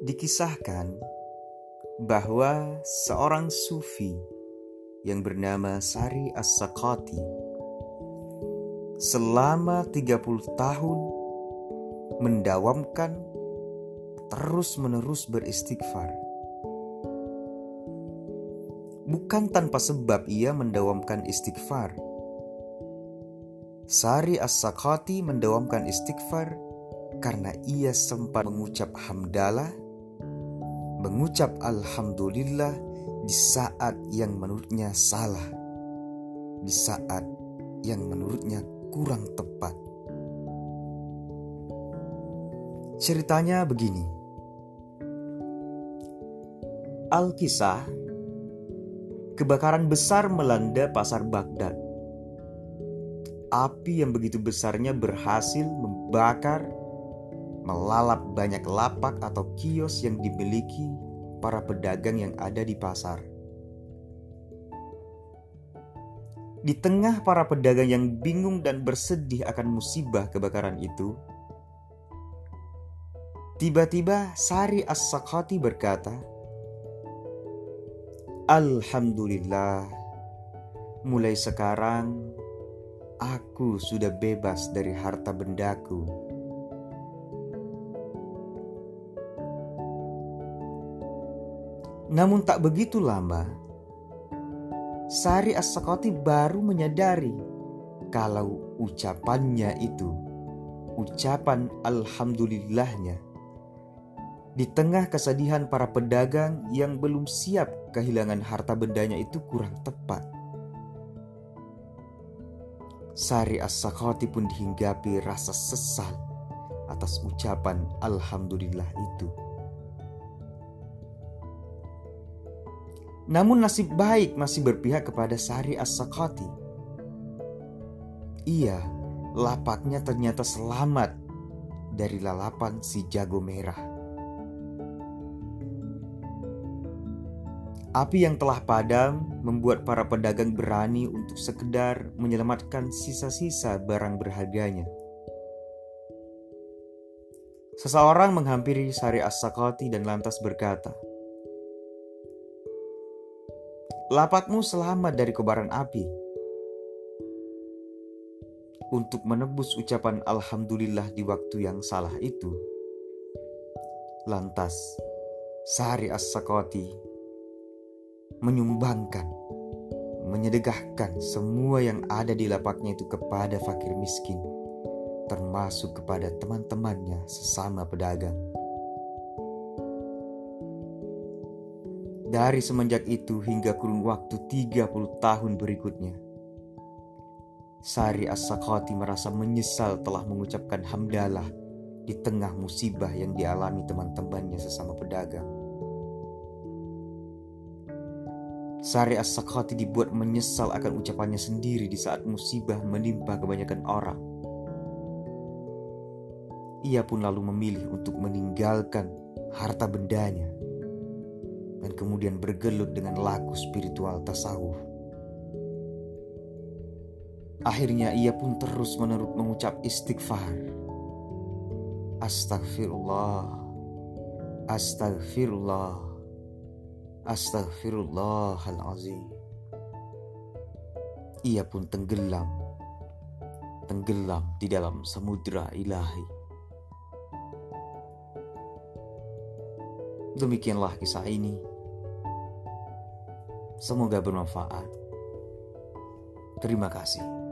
Dikisahkan bahwa seorang sufi yang bernama Sari As-Sakati selama 30 tahun mendawamkan terus-menerus beristighfar. Bukan tanpa sebab ia mendawamkan istighfar. Sari As-Sakati mendawamkan istighfar karena ia sempat mengucap hamdalah mengucap Alhamdulillah di saat yang menurutnya salah, di saat yang menurutnya kurang tepat. Ceritanya begini. Alkisah kebakaran besar melanda pasar Baghdad. Api yang begitu besarnya berhasil membakar melalap banyak lapak atau kios yang dimiliki para pedagang yang ada di pasar. Di tengah para pedagang yang bingung dan bersedih akan musibah kebakaran itu, tiba-tiba Sari As-Sakati berkata, Alhamdulillah, mulai sekarang aku sudah bebas dari harta bendaku Namun tak begitu lama, Sari as baru menyadari kalau ucapannya itu, ucapan Alhamdulillahnya, di tengah kesedihan para pedagang yang belum siap kehilangan harta bendanya itu kurang tepat. Sari as pun dihinggapi rasa sesal atas ucapan Alhamdulillah itu. Namun nasib baik masih berpihak kepada Sari As-Sakati. Ia, lapaknya ternyata selamat dari lalapan si jago merah. Api yang telah padam membuat para pedagang berani untuk sekedar menyelamatkan sisa-sisa barang berharganya. Seseorang menghampiri Sari As-Sakati dan lantas berkata, lapakmu selamat dari kobaran api. Untuk menebus ucapan Alhamdulillah di waktu yang salah itu, lantas Sari As-Sakoti menyumbangkan, menyedekahkan semua yang ada di lapaknya itu kepada fakir miskin, termasuk kepada teman-temannya sesama pedagang. Dari semenjak itu hingga kurun waktu 30 tahun berikutnya. Sari As-Sakati merasa menyesal telah mengucapkan hamdalah di tengah musibah yang dialami teman-temannya sesama pedagang. Sari As-Sakati dibuat menyesal akan ucapannya sendiri di saat musibah menimpa kebanyakan orang. Ia pun lalu memilih untuk meninggalkan harta bendanya dan kemudian bergelut dengan laku spiritual tasawuf. Akhirnya ia pun terus menerus mengucap istighfar. Astagfirullah, astagfirullah, astagfirullahalazim. Ia pun tenggelam, tenggelam di dalam samudra ilahi. Demikianlah kisah ini. Semoga bermanfaat. Terima kasih.